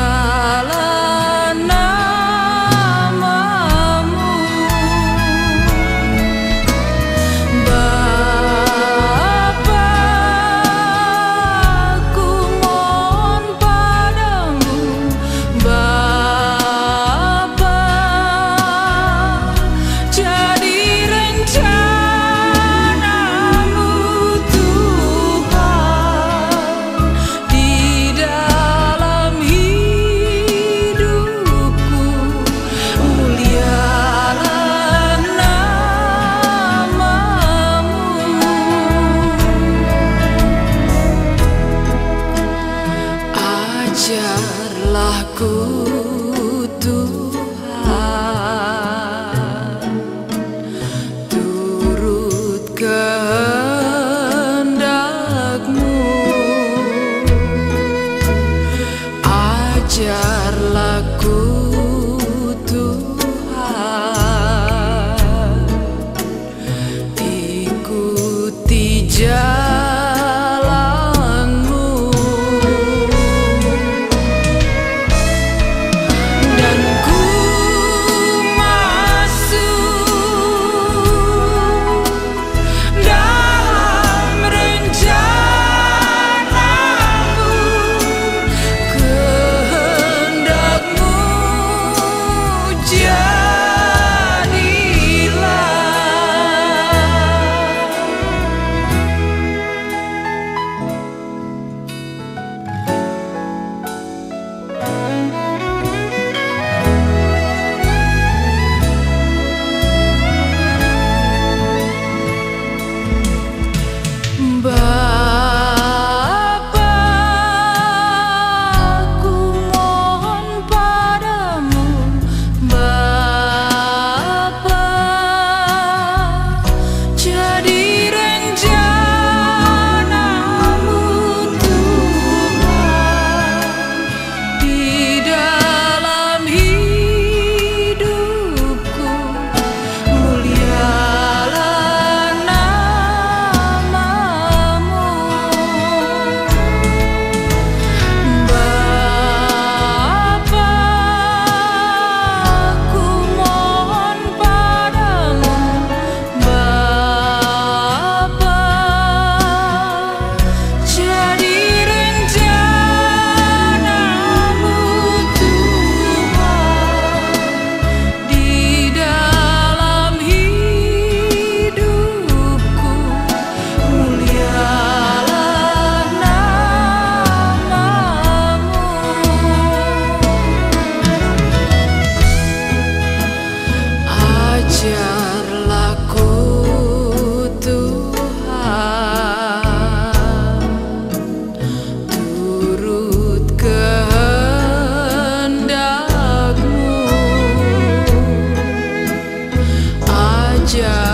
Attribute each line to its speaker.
Speaker 1: shallow telah ku Yeah.